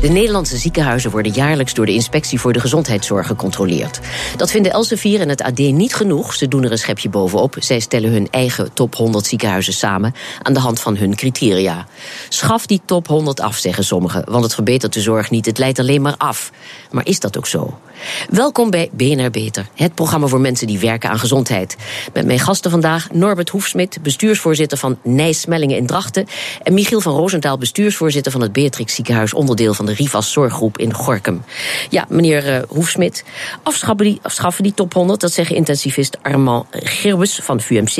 De Nederlandse ziekenhuizen worden jaarlijks door de Inspectie voor de Gezondheidszorg gecontroleerd. Dat vinden Elsevier en het AD niet genoeg. Ze doen er een schepje bovenop. Zij stellen hun eigen top 100 ziekenhuizen samen aan de hand van hun criteria. Schaf die top 100 af, zeggen sommigen, want het verbetert de zorg niet. Het leidt alleen maar af. Maar is dat ook zo? Welkom bij BNR Beter, het programma voor mensen die werken aan gezondheid. Met mijn gasten vandaag Norbert Hoefsmit, bestuursvoorzitter van Nijsmellingen in Drachten. En Michiel van Roosendaal, bestuursvoorzitter van het Beatrix Ziekenhuis, onderdeel van de Rivas Zorggroep in Gorkum. Ja, meneer uh, Hoefsmit, afschaffen die, afschaffen die top 100, dat zeggen intensivist Armand Gerbus van VUMC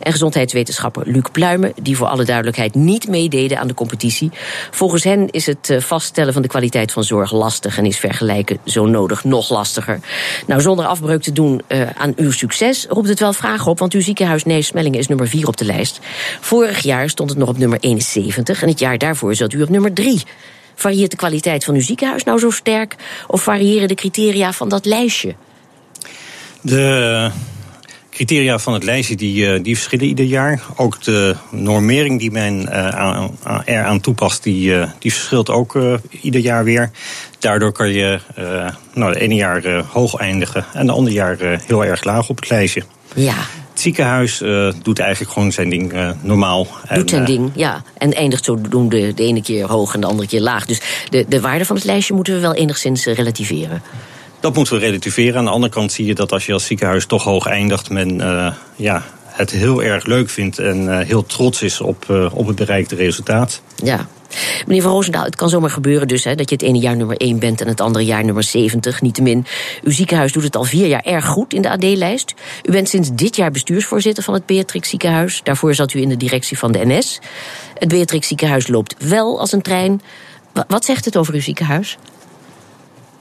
en gezondheidswetenschapper Luc Pluimen, die voor alle duidelijkheid niet meededen aan de competitie. Volgens hen is het uh, vaststellen van de kwaliteit van zorg lastig en is vergelijken zo nodig nog lastiger. Nou, zonder afbreuk te doen uh, aan uw succes roept het wel vragen op, want uw ziekenhuis Neesmellingen is nummer 4 op de lijst. Vorig jaar stond het nog op nummer 71 en het jaar daarvoor zat u op nummer 3. Varieert de kwaliteit van uw ziekenhuis nou zo sterk? Of variëren de criteria van dat lijstje? De criteria van het lijstje die, die verschillen ieder jaar. Ook de normering die men aan, eraan toepast, die, uh, die verschilt ook ieder jaar weer. Daardoor kan je nou, de ene jaar hoog eindigen en de andere jaar heel erg laag op het lijstje. Ja. Het ziekenhuis uh, doet eigenlijk gewoon zijn ding uh, normaal. Doet zijn uh, ding, ja. En eindigt zodoende de ene keer hoog en de andere keer laag. Dus de, de waarde van het lijstje moeten we wel enigszins relativeren. Dat moeten we relativeren. Aan de andere kant zie je dat als je als ziekenhuis toch hoog eindigt... men ja, het heel erg leuk vindt en heel trots is op, op het bereikte resultaat. Ja. Meneer Van Roosendaal, het kan zomaar gebeuren dus hè, dat je het ene jaar nummer 1 bent en het andere jaar nummer 70. Niettemin, uw ziekenhuis doet het al vier jaar erg goed in de AD-lijst. U bent sinds dit jaar bestuursvoorzitter van het Beatrix Ziekenhuis. Daarvoor zat u in de directie van de NS. Het Beatrix Ziekenhuis loopt wel als een trein. Wat zegt het over uw ziekenhuis?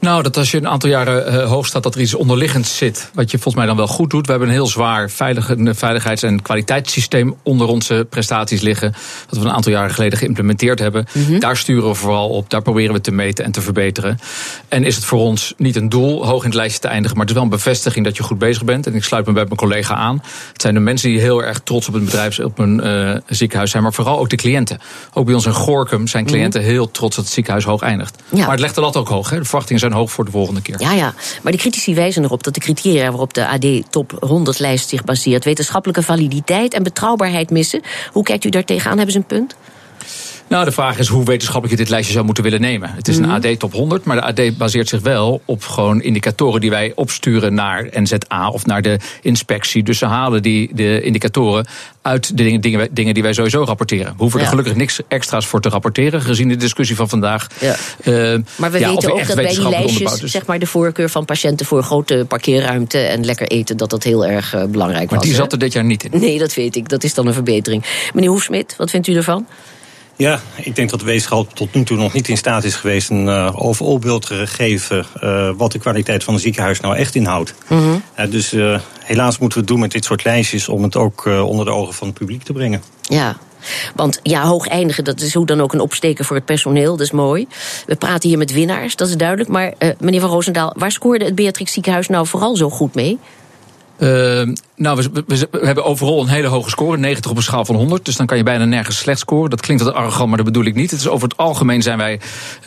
Nou, dat als je een aantal jaren uh, hoog staat, dat er iets onderliggends zit. Wat je volgens mij dan wel goed doet. We hebben een heel zwaar veilig, veiligheids- en kwaliteitssysteem onder onze prestaties liggen. Dat we een aantal jaren geleden geïmplementeerd hebben. Mm -hmm. Daar sturen we vooral op. Daar proberen we te meten en te verbeteren. En is het voor ons niet een doel hoog in het lijstje te eindigen. Maar het is wel een bevestiging dat je goed bezig bent. En ik sluit me bij mijn collega aan. Het zijn de mensen die heel erg trots op een bedrijf, op een uh, ziekenhuis zijn. Maar vooral ook de cliënten. Ook bij ons in Gorkum zijn cliënten mm -hmm. heel trots dat het ziekenhuis hoog eindigt. Ja. Maar het legt de lat ook hoog. Hè. De verwachtingen zijn hoog voor de volgende keer. Ja, ja. Maar de critici wijzen erop dat de criteria waarop de AD Top 100 lijst zich baseert... wetenschappelijke validiteit en betrouwbaarheid missen. Hoe kijkt u daar tegenaan? Hebben ze een punt? Nou, de vraag is hoe wetenschappelijk je dit lijstje zou moeten willen nemen. Het is een AD top 100, maar de AD baseert zich wel op gewoon indicatoren die wij opsturen naar NZA of naar de inspectie. Dus ze halen die de indicatoren uit de dingen, dingen, dingen die wij sowieso rapporteren. We hoeven ja. er gelukkig niks extra's voor te rapporteren, gezien de discussie van vandaag. Ja. Uh, maar we ja, weten ook dat bij die lijstjes, dus. zeg maar, de voorkeur van patiënten voor grote parkeerruimte en lekker eten, dat dat heel erg uh, belangrijk maar was. Maar die zat er dit jaar niet in. Nee, dat weet ik. Dat is dan een verbetering. Meneer Hoefsmit, wat vindt u ervan? Ja, ik denk dat de wetenschap tot nu toe nog niet in staat is geweest een uh, overal beeld te geven uh, wat de kwaliteit van een ziekenhuis nou echt inhoudt. Mm -hmm. uh, dus helaas moeten we het doen met dit soort lijstjes om het ook onder de ogen van het publiek te brengen. Ja. Want ja, hoog eindigen, dat is hoe dan ook een opsteken voor het personeel. Dat is mooi. We praten hier met winnaars, dat is duidelijk. Maar meneer Van Roosendaal, waar scoorde het Beatrix Ziekenhuis nou vooral zo goed mee? Uh, nou, we, we, we, hebben overal een hele hoge score, 90 op een schaal van 100. Dus dan kan je bijna nergens slecht scoren. Dat klinkt wat arrogant, maar dat bedoel ik niet. Het is over het algemeen zijn wij,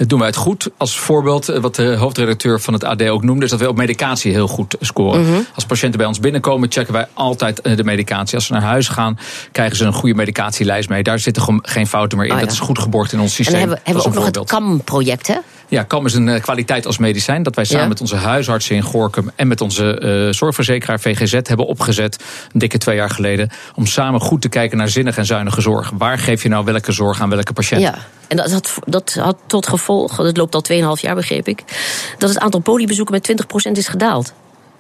doen wij het goed. Als voorbeeld, wat de hoofdredacteur van het AD ook noemde, is dat wij op medicatie heel goed scoren. -hmm. Als patiënten bij ons binnenkomen, checken wij altijd de medicatie. Als ze naar huis gaan, krijgen ze een goede medicatielijst mee. Daar zitten gewoon geen fouten meer in. Oh, ja. Dat is goed geborgd in ons systeem. En hebben, hebben we ook nog het CAM-project, hè? Ja, KAM is een uh, kwaliteit als medicijn. Dat wij samen ja. met onze huisartsen in Gorkum en met onze uh, zorgverzekeraar VGZ hebben opgezet. Een dikke twee jaar geleden. Om samen goed te kijken naar zinnige en zuinige zorg. Waar geef je nou welke zorg aan welke patiënt? Ja. En dat had, dat had tot gevolg, dat loopt al 2,5 jaar begreep ik, dat het aantal poliebezoeken met 20% is gedaald.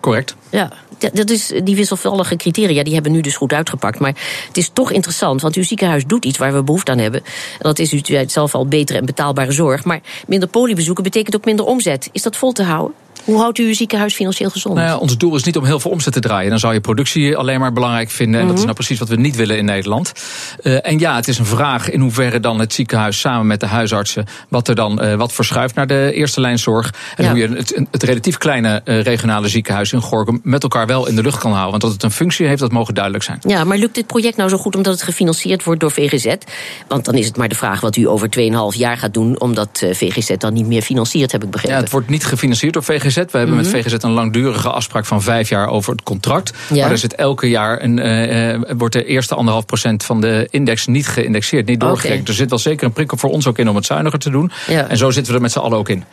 Correct. Ja, dat is, die wisselvallige criteria die hebben nu dus goed uitgepakt. Maar het is toch interessant, want uw ziekenhuis doet iets waar we behoefte aan hebben. En dat is, u zelf al, betere en betaalbare zorg. Maar minder poliebezoeken betekent ook minder omzet. Is dat vol te houden? Hoe houdt u uw ziekenhuis financieel gezond? Nou ja, ons doel is niet om heel veel omzet te draaien. Dan zou je productie alleen maar belangrijk vinden. En dat is mhm. nou precies wat we niet willen in Nederland. Uh, en ja, het is een vraag in hoeverre dan het ziekenhuis samen met de huisartsen. wat er dan uh, wat verschuift naar de eerste lijnzorg. En hoe je het, het, relatief kleine uh, regionale ziekenhuis in Gorkum met elkaar wel in de lucht kan houden. Want dat het een functie heeft, dat mogen duidelijk zijn. Ja, maar lukt dit project nou zo goed omdat het gefinancierd wordt door VGZ? Want dan is het maar de vraag wat u over 2,5 jaar gaat doen. omdat VGZ dan niet meer financiert, heb ik begrepen. Ja, het wordt niet gefinancierd door VGZ. We hebben met mhm. VGZ een langdurige afspraak van vijf jaar over het contract. Ja. Maar er zit elke jaar een, uh, wordt de eerste anderhalf procent van de index niet geïndexeerd, niet doorgerekend. Er zit wel zeker een prikkel voor ons ook in om het zuiniger te doen. Ja. En zo zitten we er met z'n allen ook in.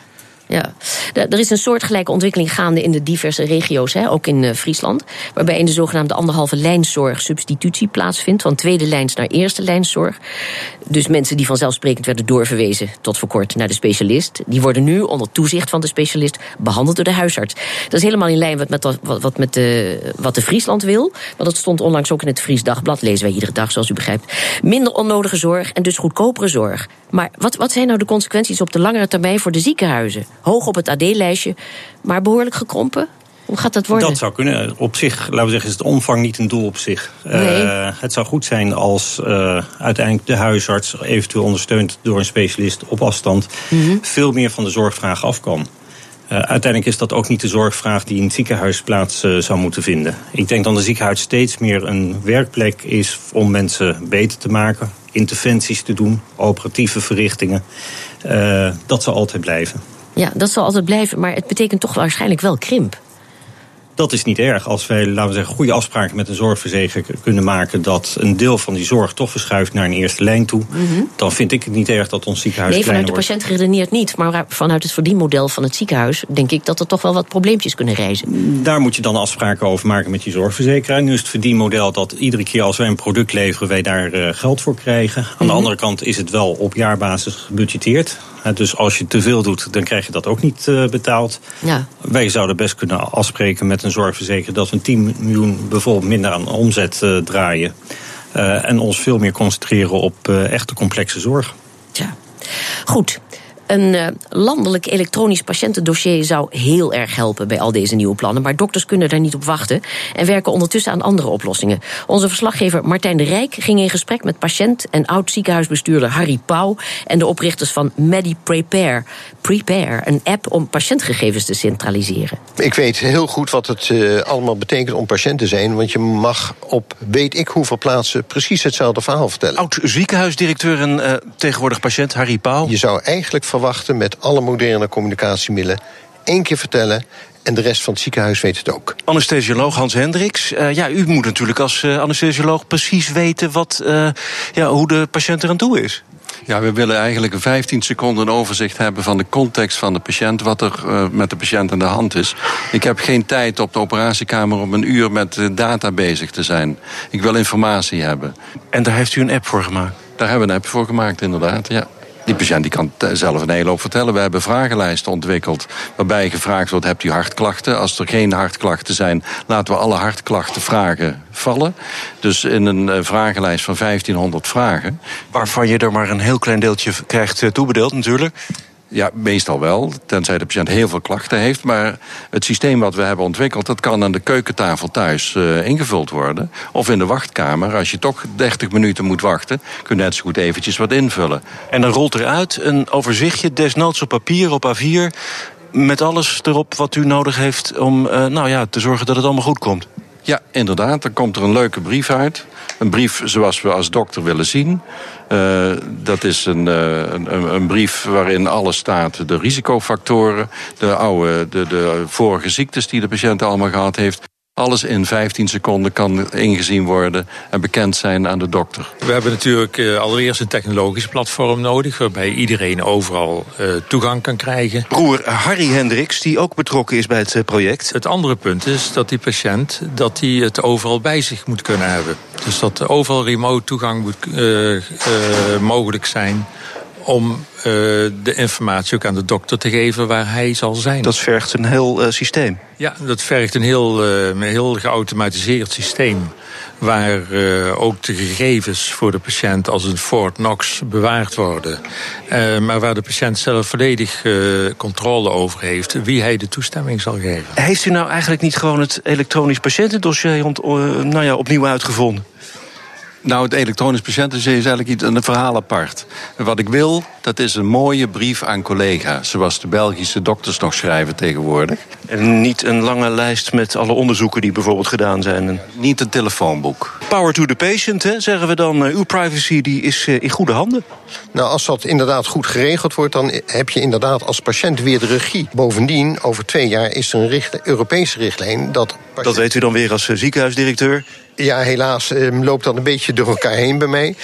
Ja, er is een soortgelijke ontwikkeling gaande in de diverse regio's, hè, ook in uh, Friesland. Waarbij in de zogenaamde anderhalve lijnzorg substitutie plaatsvindt. Van tweede lijns naar eerste lijnzorg. Dus mensen die vanzelfsprekend werden doorverwezen tot voor kort naar de specialist. Die worden nu onder toezicht van de specialist behandeld door de huisarts. Dat is helemaal in lijn met, met, wat, met de, wat de Friesland wil. Want dat stond onlangs ook in het Fries Dagblad. Lezen wij iedere dag, zoals u begrijpt. Minder onnodige zorg en dus goedkopere zorg. Maar wat, wat zijn nou de consequenties op de langere termijn voor de ziekenhuizen? Hoog op het AD-lijstje, maar behoorlijk gekrompen? Hoe gaat dat worden? Dat zou kunnen. Op zich, laten we zeggen, is het omvang niet een doel op zich. Nee. Uh, het zou goed zijn als uh, uiteindelijk de huisarts, eventueel ondersteund door een specialist op afstand, mm -hmm. veel meer van de zorgvraag af kan. Uh, uiteindelijk is dat ook niet de zorgvraag die in het ziekenhuis plaats zou moeten vinden. Ik denk dat een ziekenhuis steeds meer een werkplek is om mensen beter te maken, interventies te doen, operatieve verrichtingen. dat zal altijd blijven. Ja, dat zal altijd blijven, maar het betekent toch waarschijnlijk wel krimp. Dat is niet erg als wij, laten we zeggen, goede afspraken met een zorgverzekeraar kunnen maken dat een deel van die zorg toch verschuift naar een eerste lijn toe. Mm Dan vind ik het niet erg dat ons ziekenhuis. Nee, vanuit de wordt. patiënt redeneert niet. Maar vanuit het verdienmodel van het ziekenhuis denk ik dat er toch wel wat probleempjes kunnen reizen. Daar moet je dan afspraken over maken met je zorgverzekeraar. Nu is het verdienmodel dat iedere keer als wij een product leveren, wij daar uh, geld voor krijgen. Aan de mhm. andere kant is het wel op jaarbasis gebudgeteerd. Dus als je te veel doet, dan krijg je dat ook niet uh, betaald. Ja. Wij zouden best kunnen afspreken met een zorgverzekeraar dat we 10 miljoen bijvoorbeeld minder aan omzet uh, draaien. Uh, en ons veel meer concentreren op echte complexe zorg. Ja. Goed, een uh, landelijk elektronisch patiëntendossier zou heel erg helpen bij al deze nieuwe plannen. Maar dokters kunnen daar niet op wachten en werken ondertussen aan andere oplossingen. Onze verslaggever Martijn de Rijk ging in gesprek met patiënt en oud ziekenhuisbestuurder Harry Pauw en de oprichters van MediPrepare. Prepare, een app om patiëntgegevens te centraliseren. Ik weet heel goed wat het uh, allemaal betekent om patiënt te zijn, want je mag op weet ik hoeveel plaatsen precies hetzelfde verhaal vertellen. Oud ziekenhuisdirecteur en uh, tegenwoordig patiënt Harry Pauw. Je zou eigenlijk verwachten met alle moderne communicatiemiddelen. één keer vertellen en de rest van het ziekenhuis weet het ook. Anesthesioloog Hans Hendricks. Uh, ja, u moet natuurlijk als uh, anesthesioloog precies weten wat, uh, ja, hoe de patiënt er aan toe is. Ja, we willen eigenlijk 15 seconden overzicht hebben van de context van de patiënt, wat er uh, met de patiënt aan de hand is. Ik heb geen tijd op de operatiekamer om een uur met data bezig te zijn. Ik wil informatie hebben. En daar heeft u een app voor gemaakt? Daar hebben we een app voor gemaakt, inderdaad, ja. Die patiënt die kan zelf een hele hoop vertellen. We hebben vragenlijsten ontwikkeld waarbij gevraagd wordt: hebt u hartklachten? Als er geen hartklachten zijn, laten we alle hartklachten vragen vallen. Dus in een eh, vragenlijst van 1500 vragen. Waarvan je er maar een heel klein deeltje krijgt eh, toebedeeld, natuurlijk. Ja, meestal wel, tenzij de patiënt heel veel klachten heeft. Maar het systeem wat we hebben ontwikkeld, dat kan aan de keukentafel thuis uh, ingevuld worden. Of in de wachtkamer, als je toch 30 minuten moet wachten, kun je net zo goed eventjes wat invullen. En dan rolt eruit een overzichtje, desnoods op papier, op A4, met alles erop wat u nodig heeft om uh, nou ja, te zorgen dat het allemaal goed komt. Ja, inderdaad. Dan komt er een leuke brief uit. Een brief zoals we als dokter willen zien. Uh, dat is een, uh, een, een, brief waarin alles staat. De risicofactoren, de, oude, de, de vorige ziektes die de patiënt allemaal gehad heeft. Alles in 15 seconden kan ingezien worden en bekend zijn aan de dokter. We hebben natuurlijk uh, allereerst een technologisch platform nodig... waarbij iedereen overal uh, toegang kan krijgen. Broer Harry Hendricks, die ook betrokken is bij het uh, project. Het andere punt is dat die patiënt dat die het overal bij zich moet kunnen hebben. Dus dat overal remote toegang moet mogelijk zijn om uh, de informatie ook aan de dokter te geven waar hij zal zijn. Dat vergt een heel uh, systeem. Ja, dat vergt een heel, uh, heel geautomatiseerd systeem waar uh, ook de gegevens voor de patiënt als een Fort Knox bewaard worden. Uh, maar waar de patiënt zelf volledig uh, controle over heeft wie hij de toestemming zal geven. Heeft u nou eigenlijk niet gewoon het elektronisch patiëntendossier ont, nou ja, opnieuw uitgevonden? Nou, het elektronisch patiëntendossier is eigenlijk iets, een verhaal apart. wat ik wil, dat is een mooie brief aan collega's. Zoals de Belgische dokters nog schrijven tegenwoordig. En niet een lange lijst met alle onderzoeken die bijvoorbeeld gedaan zijn. Niet een telefoonboek. Power to the patient, hè, zeggen we dan. Uh, uw privacy die is uh, in goede handen. Nou, als dat inderdaad goed geregeld wordt... dan heb je inderdaad als patiënt weer de regie. Bovendien, over twee jaar is er een richt Europese richtlijn... dat... Dat weet u dan weer als uh, ziekenhuisdirecteur? Ja, helaas um, loopt dat een beetje door elkaar heen bij mij.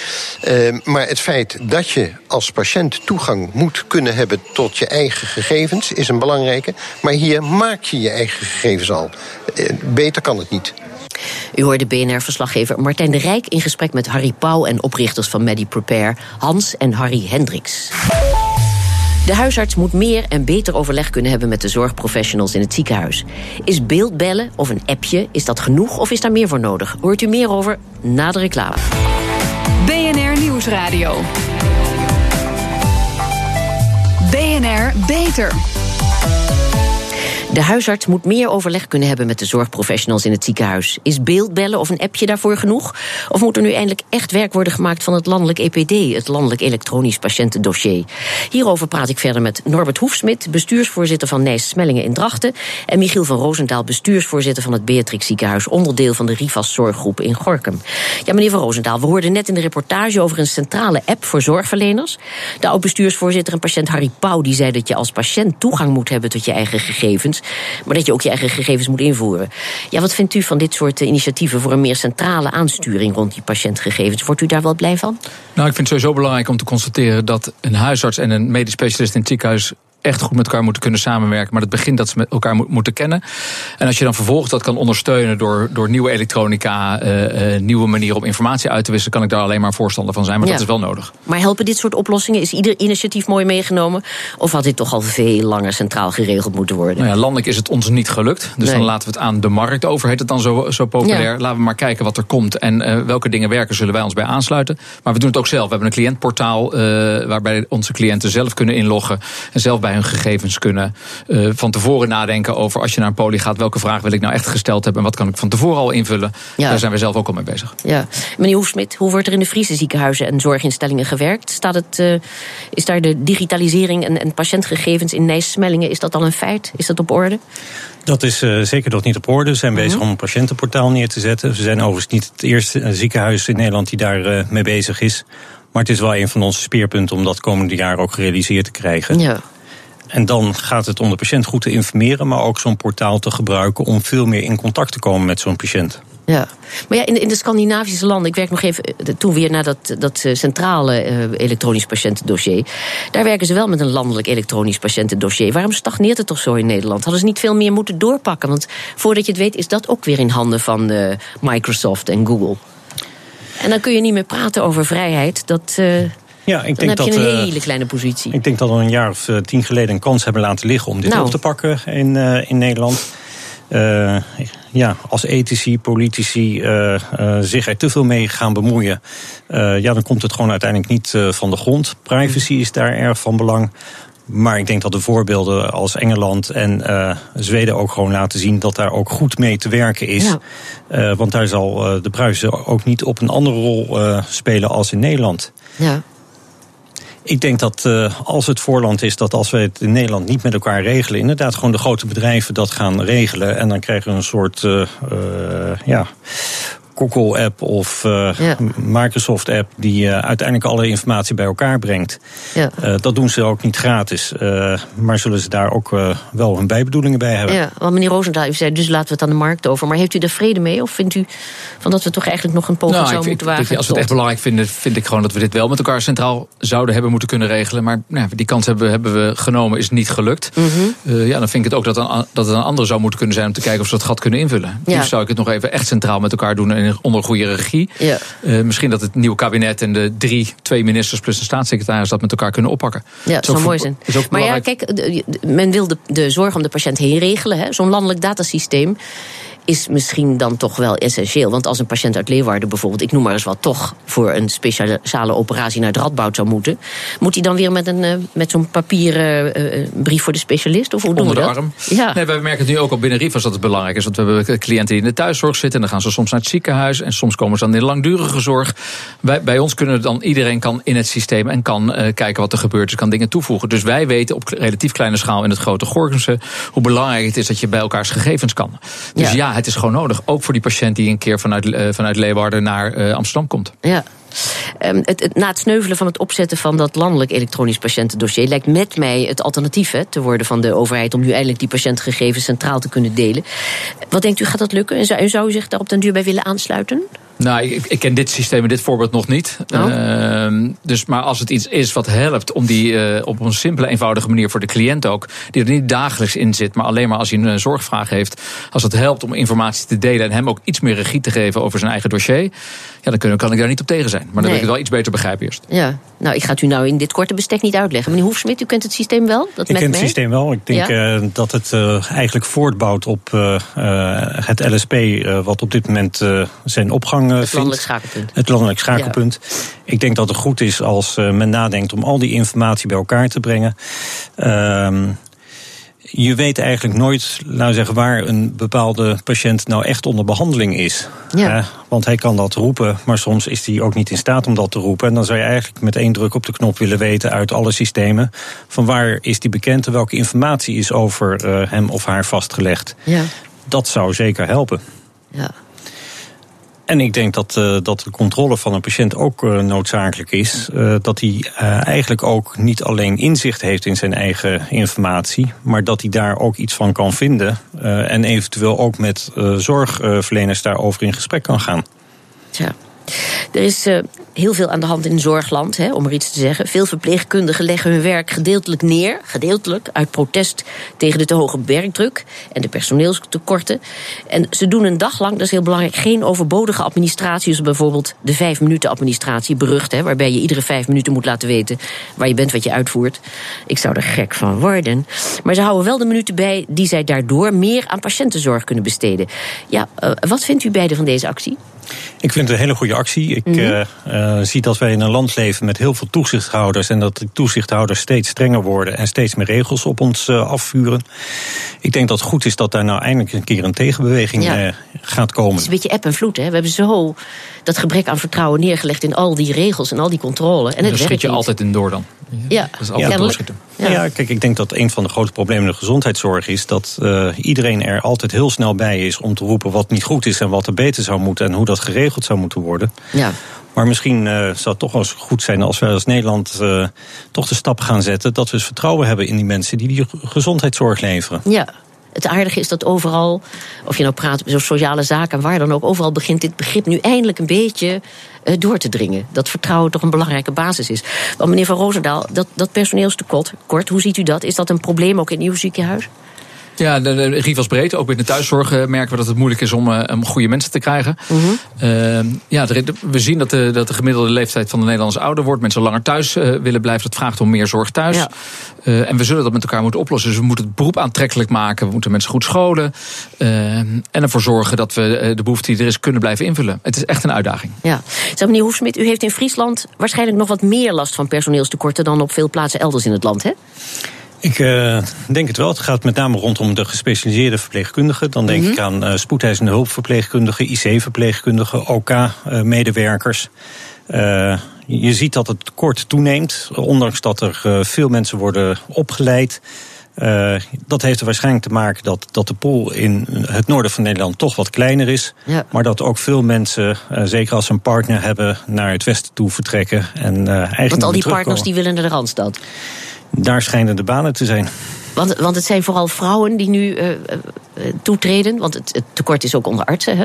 Um, maar het feit dat je als patiënt toegang moet kunnen hebben tot je eigen gegevens is een belangrijke. Maar hier maak je je eigen gegevens al. Uh, beter kan het niet. U hoorde BNR-verslaggever Martijn de Rijk in gesprek met Harry Pauw en oprichters van MediPrepare, Hans en Harry Hendricks. De huisarts moet meer en beter overleg kunnen hebben met de zorgprofessionals in het ziekenhuis. Is beeldbellen of een appje, is dat genoeg of is daar meer voor nodig? Hoort u meer over na de reclame. BNR Nieuwsradio. BNR Beter. De huisarts moet meer overleg kunnen hebben met de zorgprofessionals in het ziekenhuis. Is beeldbellen of een appje daarvoor genoeg? Of moet er nu eindelijk echt werk worden gemaakt van het landelijk EPD, het landelijk elektronisch patiëntendossier? Hierover praat ik verder met Norbert Hoefsmit, bestuursvoorzitter van Nijs Smellingen in Drachten, en Michiel van Roosendaal, bestuursvoorzitter van het Beatrix Ziekenhuis, onderdeel van de Rivas Zorggroep in Gorkum. Ja, meneer van Roosendaal, we hoorden net in de reportage over een centrale app voor zorgverleners. De oud-bestuursvoorzitter en patiënt Harry Pauw die zei dat je als patiënt toegang moet hebben tot je eigen maar dat je ook je eigen gegevens moet invoeren. Ja, wat vindt u van dit soort initiatieven voor een meer centrale aansturing rond die patiëntgegevens? Wordt u daar wel blij van? Nou, ik vind het sowieso belangrijk om te constateren dat een huisarts en een medisch specialist in het ziekenhuis echt goed met elkaar moeten kunnen samenwerken. Maar het begint dat ze met elkaar moeten kennen. En als je dan vervolgens dat kan ondersteunen door, door nieuwe elektronica, uh, uh, nieuwe manieren om informatie uit te wisselen, kan ik daar alleen maar voorstander van zijn. Maar ja. dat is wel nodig. Maar helpen dit soort oplossingen? Is ieder initiatief mooi meegenomen? Of had dit toch al veel langer centraal geregeld moeten worden? Nou ja, landelijk is het ons niet gelukt. Dus nee. dan laten we het aan de markt over. Heet het dan zo, zo populair? Ja. Laten we maar kijken wat er komt en uh, welke dingen werken, zullen wij ons bij aansluiten. Maar we doen het ook zelf. We hebben een cliëntportaal waarbij onze cliënten zelf kunnen inloggen en zelf bij hun gegevens kunnen uh, van tevoren nadenken over als je naar een poli gaat, welke vraag wil ik nou echt gesteld hebben en wat kan ik van tevoren al invullen. Ja. Daar zijn we zelf ook al mee bezig. Ja. Meneer Hoefsmit, hoe wordt er in de Friese ziekenhuizen en zorginstellingen gewerkt? Staat het, uh, is daar de digitalisering en, en patiëntgegevens in Nijs-Smellingen, is dat al een feit? Is dat op orde? Dat is uh, zeker nog niet op orde. We zijn bezig mm -hmm. om een patiëntenportaal neer te zetten. We zijn overigens niet het eerste ziekenhuis in Nederland die daar uh, mee bezig is. Maar het is wel een van onze speerpunten om dat komende jaar ook gerealiseerd te krijgen. Ja. En dan gaat het om de patiënt goed te informeren, maar ook zo'n portaal te gebruiken om veel meer in contact te komen met zo'n patiënt. Ja, maar ja, in, in de Scandinavische landen, ik werk nog even toen weer naar dat, dat centrale uh, elektronisch patiëntendossier. Daar werken ze wel met een landelijk elektronisch patiëntendossier. Waarom stagneert het toch zo in Nederland? Hadden ze niet veel meer moeten doorpakken? Want voordat je het weet, is dat ook weer in handen van uh, Microsoft en Google. En dan kun je niet meer praten over vrijheid. Dat. Ja, ik dan denk heb je dat, een hele kleine positie. Ik denk dat we een jaar of tien geleden een kans hebben laten liggen om dit nou. op te pakken in, uh, in Nederland. Uh, ja, als ethici, politici uh, uh, zich er te veel mee gaan bemoeien, ja, dan komt het gewoon uiteindelijk niet van de grond. Privacy is daar erg van belang. Maar ik denk dat de voorbeelden als Engeland en Zweden ook gewoon laten zien dat daar ook goed mee te werken is. Ja. Want daar zal de Pruisen ook niet op een andere rol spelen als in Nederland. Ja. Ik denk dat uh, als het voorland is dat als we het in Nederland niet met elkaar regelen, inderdaad gewoon de grote bedrijven dat gaan regelen. En dan krijgen we een soort uh, uh, ja, Google-app of uh, ja. Microsoft-app die uh, uiteindelijk alle informatie bij elkaar brengt. Ja. Uh, dat doen ze ook niet gratis. maar zullen ze daar ook wel hun bijbedoelingen bij hebben? Ja, want meneer Roosendaal, u zei dus laten we het aan de markt over. Maar heeft u er vrede mee? Of vindt u van dat we toch eigenlijk nog een poging nou, zouden moeten wagen? Als we het echt belangrijk vinden, vind ik gewoon dat we dit wel met elkaar centraal zouden hebben moeten kunnen regelen. Maar nou, die kans hebben, hebben we genomen, is niet gelukt. Mm -hmm. ja, dan vind ik het ook dat, dat het een andere zou moeten kunnen zijn om te kijken of ze dat gat kunnen invullen. Ja. Dus zou ik het nog even echt centraal met elkaar doen en onder goede regie. Ja. Uh, misschien dat het nieuwe kabinet en de drie, twee ministers plus een staatssecretaris dat met elkaar kunnen oppakken. Ja, dat zou mooi zijn. Maar ja, kijk, men wil de, de zorg om de patiënt heen regelen. Zo'n landelijk datasysteem is misschien dan toch wel essentieel. Want als een patiënt uit Leeuwarden bijvoorbeeld, ik noem maar eens wat, toch voor een speciale operatie naar het Radboud zou moeten, moet hij dan weer met, een, uh, met zo'n papieren uh, brief voor de specialist? Of hoe doen Onder we de dat? arm. Ja. Nee, wij merken het nu ook al binnen Rivas dat het belangrijk is. Want we hebben cliënten die in de thuiszorg zitten. En dan gaan ze soms naar het ziekenhuis. En soms komen ze dan in langdurige zorg. Bij, bij ons kunnen dan iedereen kan in het systeem en kan uh, kijken wat er gebeurt. Dus kan dingen toevoegen. Dus wij weten op relatief kleine schaal in het grote Gorgense hoe belangrijk het is dat je bij elkaars gegevens kan. Dus ja, ja het is gewoon nodig. Ook voor die patiënt die een keer vanuit, uh, vanuit Leeuwarden naar uh, Amsterdam komt. Ja. Um, het, na het sneuvelen van het opzetten van dat landelijk elektronisch patiëntendossier lijkt met mij het alternatief hè, te worden van de overheid om nu eindelijk die patiëntengegevens centraal te kunnen delen. Wat denkt u, gaat dat lukken? En zou, zou u zich daar op den duur bij willen aansluiten? Nou, ik, ik, ken dit systeem en dit voorbeeld nog niet. Oh. Uh, dus, maar als het iets is wat helpt om die uh, op een simpele, eenvoudige manier voor de cliënt ook, die er niet dagelijks in zit, maar alleen maar als hij een uh, zorgvraag heeft, als het helpt om informatie te delen en hem ook iets meer regie te geven over zijn eigen dossier, ja, dan kun, kan ik daar niet op tegen zijn. Maar dan Nee. wil ik het wel iets beter begrijpen eerst. Ja, nou, ik ga het u nou in dit korte bestek niet uitleggen. Meneer Hoefsmit, u kent het systeem wel? Dat Ik met ken het systeem wel. Ik denk Ja? eh, dat het eh, eigenlijk voortbouwt op eh, eh, het LSP, eh, wat op dit moment eh, zijn opgang Het vindt. schakelpunt. Het landelijk schakelpunt. Ik denk dat het goed is als eh, men nadenkt om al die informatie bij elkaar te brengen. Ehm, je weet eigenlijk nooit, we zeggen, waar een bepaalde patiënt nou echt onder behandeling is. Ja. Eh, want hij kan dat roepen, maar soms is hij ook niet in staat om dat te roepen. En dan zou je eigenlijk met één druk op de knop willen weten uit alle systemen. van waar is die bekend en welke informatie is over eh, hem of haar vastgelegd. Ja, Dat zou zeker helpen. ja. En ik denk dat, eh, dat de controle van een patiënt ook eh, noodzakelijk is. Eh, dat hij eigenlijk ook niet alleen inzicht heeft in zijn eigen informatie, maar dat hij daar ook iets van kan vinden. en eventueel ook met zorgverleners daarover in gesprek kan gaan. Tja. Er is eh, heel veel aan de hand in zorgland, hè, om er iets te zeggen. Veel verpleegkundigen leggen hun werk gedeeltelijk neer, gedeeltelijk uit protest tegen de te hoge werkdruk en de personeelstekorten. En ze doen een dag lang, dat is heel belangrijk, geen overbodige administratie, zoals bijvoorbeeld de vijf minuten administratie, berucht, hè, waarbij je iedere vijf minuten moet laten weten waar je bent, wat je uitvoert. Ik zou er gek van worden. Maar ze houden wel de minuten bij die zij daardoor meer aan patiëntenzorg kunnen besteden. Ja, eh, wat vindt u beiden van deze actie? Ik vind het een hele goede actie. Ik eh, eh, zie dat wij in een land leven met heel veel toezichthouders. En dat de toezichthouders steeds strenger worden en steeds meer regels op ons eh, afvuren. Ik denk dat het goed is dat daar nou eindelijk een keer een tegenbeweging Ja. eh, gaat komen. Het is een beetje eb en vloed. Hè? We hebben zo dat gebrek aan vertrouwen neergelegd in al die regels en al die controle. En het Daar werkt schiet je niet. altijd in door dan. Ja, Dat is altijd kennelijk. doorschieten. Ja. Ja. kijk, ik denk dat een van de grote problemen in de gezondheidszorg is dat eh, iedereen er altijd heel snel bij is om te roepen wat niet goed is en wat er beter zou moeten en hoe dat geregeld zou moeten worden. Ja. Maar misschien eh, zou het toch wel eens goed zijn als wij als Nederland eh, toch de stap gaan zetten dat we eens vertrouwen hebben in die mensen die die gezondheidszorg leveren. ja. Het aardige is dat overal, of je nou praat over sociale zaken en waar dan ook, overal begint dit begrip nu eindelijk een beetje eh, door te dringen. Dat vertrouwen toch een belangrijke basis is. Want meneer Van Roosendaal, dat, dat personeelstekort, kort, hoe ziet u dat? Is dat een probleem ook in uw ziekenhuis? Ja, de, de Rivas breed. Ook binnen de thuiszorg eh, merken we dat het moeilijk is om, eh, om goede mensen te krijgen. Eh, ja, er- we zien dat de, dat de gemiddelde leeftijd van de Nederlanders ouder wordt. Mensen langer thuis eh, willen blijven. Dat vraagt om meer zorg thuis. Ja. En we zullen dat met elkaar moeten oplossen. Dus we moeten het beroep aantrekkelijk maken. We moeten mensen goed scholen. eh, en ervoor zorgen dat we de behoefte die er is kunnen blijven invullen. Het is echt een uitdaging. Ja. Zeg, meneer Hoefsmit, u heeft in Friesland waarschijnlijk nog wat meer last van personeelstekorten dan op veel plaatsen elders in het land, hè? Ik eh, denk het wel. Het gaat met name rondom de gespecialiseerde verpleegkundigen. Dan denk ik aan eh spoedeisende hulpverpleegkundigen, IC-verpleegkundigen, OK-medewerkers. Eh, je ziet dat het tekort toeneemt, ondanks dat er veel mensen worden opgeleid. Dat heeft er waarschijnlijk te maken dat, dat de pool in het noorden van Nederland toch wat kleiner is. Ja. Maar dat ook veel mensen, zeker als ze een partner hebben, naar het westen toe vertrekken. En, eh, eigenlijk Want al die partners die willen naar de Randstad. Daar schijnen de banen te zijn. Want, want het zijn vooral vrouwen die nu eh, toetreden. Want het, het tekort is ook onder artsen, hè?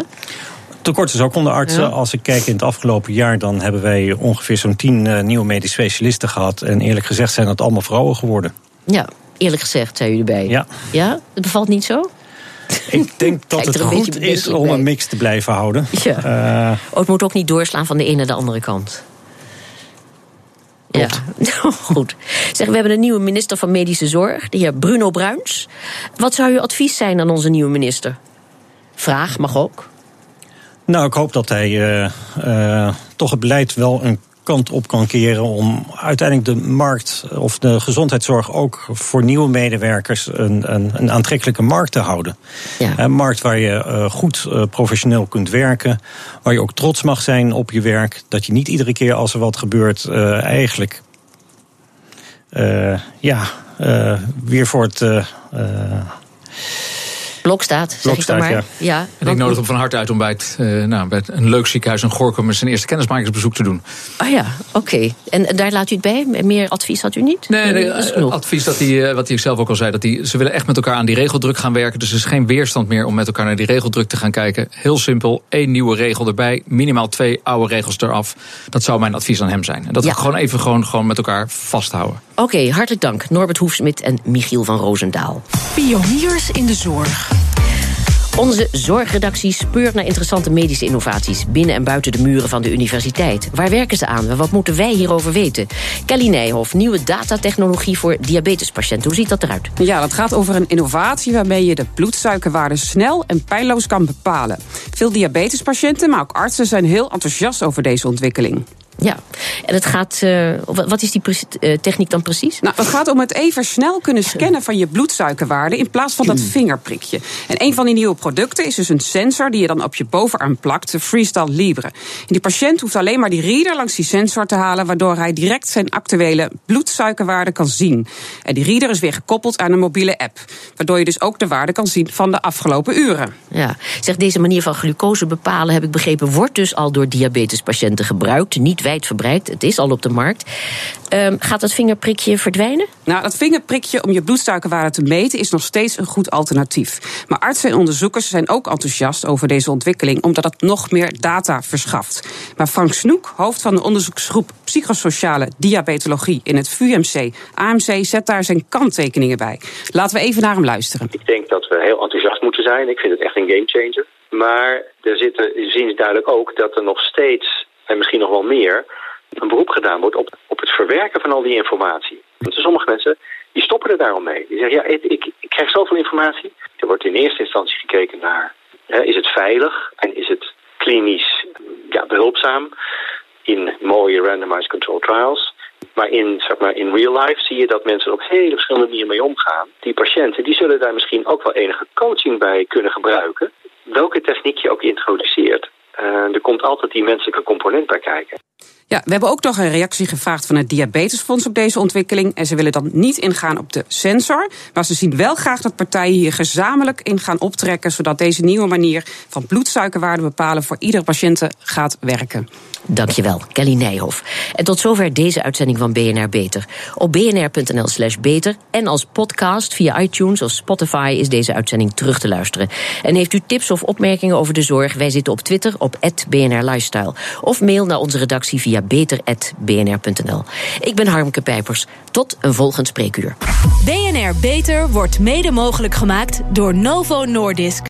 Tekort is ook onder artsen. Ja. Als ik kijk in het afgelopen jaar, dan hebben wij ongeveer zo'n tien eh, nieuwe medisch specialisten gehad. En eerlijk gezegd zijn dat allemaal vrouwen geworden. Ja, eerlijk gezegd, zei u erbij. Ja. Ja? Het bevalt niet zo? Ik denk dat het goed is om bij. een mix te blijven houden. Ja. Oh, het moet ook niet doorslaan van de ene naar de andere kant. Ja, goed. Zeg, we hebben een nieuwe minister van Medische Zorg, de heer Bruno Bruins. Wat zou uw advies zijn aan onze nieuwe minister? Vraag mag ook. Nou, ik hoop dat hij uh, uh, toch het beleid wel een kant op kan keren om uiteindelijk de markt of de gezondheidszorg ook voor nieuwe medewerkers een, een, een aantrekkelijke markt te houden. Ja. Een markt waar je uh, goed uh, professioneel kunt werken, waar je ook trots mag zijn op je werk, dat je niet iedere keer als er wat gebeurt eigenlijk ja, weer voor het blok staat, zeg blok ik dan maar. Ja. ja. En ik nodig hem van harte uit om bij, het, uh, nou, bij een leuk ziekenhuis in Gorkum... zijn eerste kennismakersbezoek te doen. Oh ja, oké. Okay. En daar laat u het bij? Meer advies had u niet? Nee, nee uh, advies dat hij, wat hij zelf ook al zei... dat die, ze willen echt met elkaar aan die regeldruk gaan werken. Dus er is geen weerstand meer om met elkaar naar die regeldruk te gaan kijken. Heel simpel, één nieuwe regel erbij. Minimaal twee oude regels eraf. Dat zou mijn advies aan hem zijn. En dat ja. we gewoon even gewoon, gewoon met elkaar vasthouden. Oké, okay, hartelijk dank. Norbert Hoefsmit en Michiel van Roosendaal. Pioniers in de zorg. Onze zorgredactie speurt naar interessante medische innovaties binnen en buiten de muren van de universiteit. Waar werken ze aan? Wat moeten wij hierover weten? Kelly Nijhoff, nieuwe datatechnologie voor diabetespatiënten. Hoe ziet dat eruit? Ja, dat gaat over een innovatie waarmee je de bloedsuikerwaarde snel en pijnloos kan bepalen. Veel diabetespatiënten, maar ook artsen zijn heel enthousiast over deze ontwikkeling. Ja, en het gaat. Uh, wat is die uh, techniek dan precies? Nou, het gaat om het even snel kunnen scannen van je bloedsuikerwaarde in plaats van dat vingerprikje. En een van die nieuwe producten is dus een sensor die je dan op je bovenarm plakt, de Freestyle Libre. En die patiënt hoeft alleen maar die reader langs die sensor te halen, waardoor hij direct zijn actuele bloedsuikerwaarde kan zien. En die reader is weer gekoppeld aan een mobiele app, waardoor je dus ook de waarde kan zien van de afgelopen uren. Ja, zeg deze manier van glucose bepalen, heb ik begrepen, wordt dus al door diabetespatiënten gebruikt. Niet wijdverbreid. Het is al op de markt. Um, gaat dat vingerprikje verdwijnen? Nou, dat vingerprikje om je bloedsuikerwaarde te meten is nog steeds een goed alternatief. Maar artsen en onderzoekers zijn ook enthousiast over deze ontwikkeling, omdat het nog meer data verschaft. Maar Frank Snoek, hoofd van de onderzoeksgroep Psychosociale Diabetologie in het VUMC, AMC, zet daar zijn kanttekeningen bij. Laten we even naar hem luisteren. Ik denk dat we heel enthousiast moeten zijn. Ik vind het echt een gamechanger. Maar er zit ziens duidelijk ook dat er nog steeds en misschien nog wel meer, een beroep gedaan wordt op, op het verwerken van al die informatie. Want sommige mensen die stoppen er daarom mee. Die zeggen, ja, ik, ik, krijg zoveel informatie. Er wordt in eerste instantie gekeken naar, hè, is het veilig en is het klinisch ja, behulpzaam in mooie randomized control trials. Maar in, zeg maar in real life zie je dat mensen op hele verschillende manieren mee omgaan. Die patiënten die zullen daar misschien ook wel enige coaching bij kunnen gebruiken. Welke techniek je ook introduceert. Uh, er komt altijd die menselijke component bij kijken. Ja, we hebben ook nog een reactie gevraagd van het Diabetesfonds op deze ontwikkeling. En ze willen dan niet ingaan op de sensor. Maar ze zien wel graag dat partijen hier gezamenlijk in gaan optrekken. Zodat deze nieuwe manier van bloedsuikerwaarde bepalen voor iedere patiënt gaat werken. Dankjewel, Kelly Nijhoff. En tot zover deze uitzending van BNR Beter. Op bnr.nl slash beter en als podcast via iTunes of Spotify is deze uitzending terug te luisteren. En heeft u tips of opmerkingen over de zorg? Wij zitten op Twitter op BNR Lifestyle. Of mail naar onze redactie via beter.bnr.nl. Ik ben Harmke Pijpers. Tot een volgend spreekuur. BNR Beter wordt mede mogelijk gemaakt door Novo Nordisk.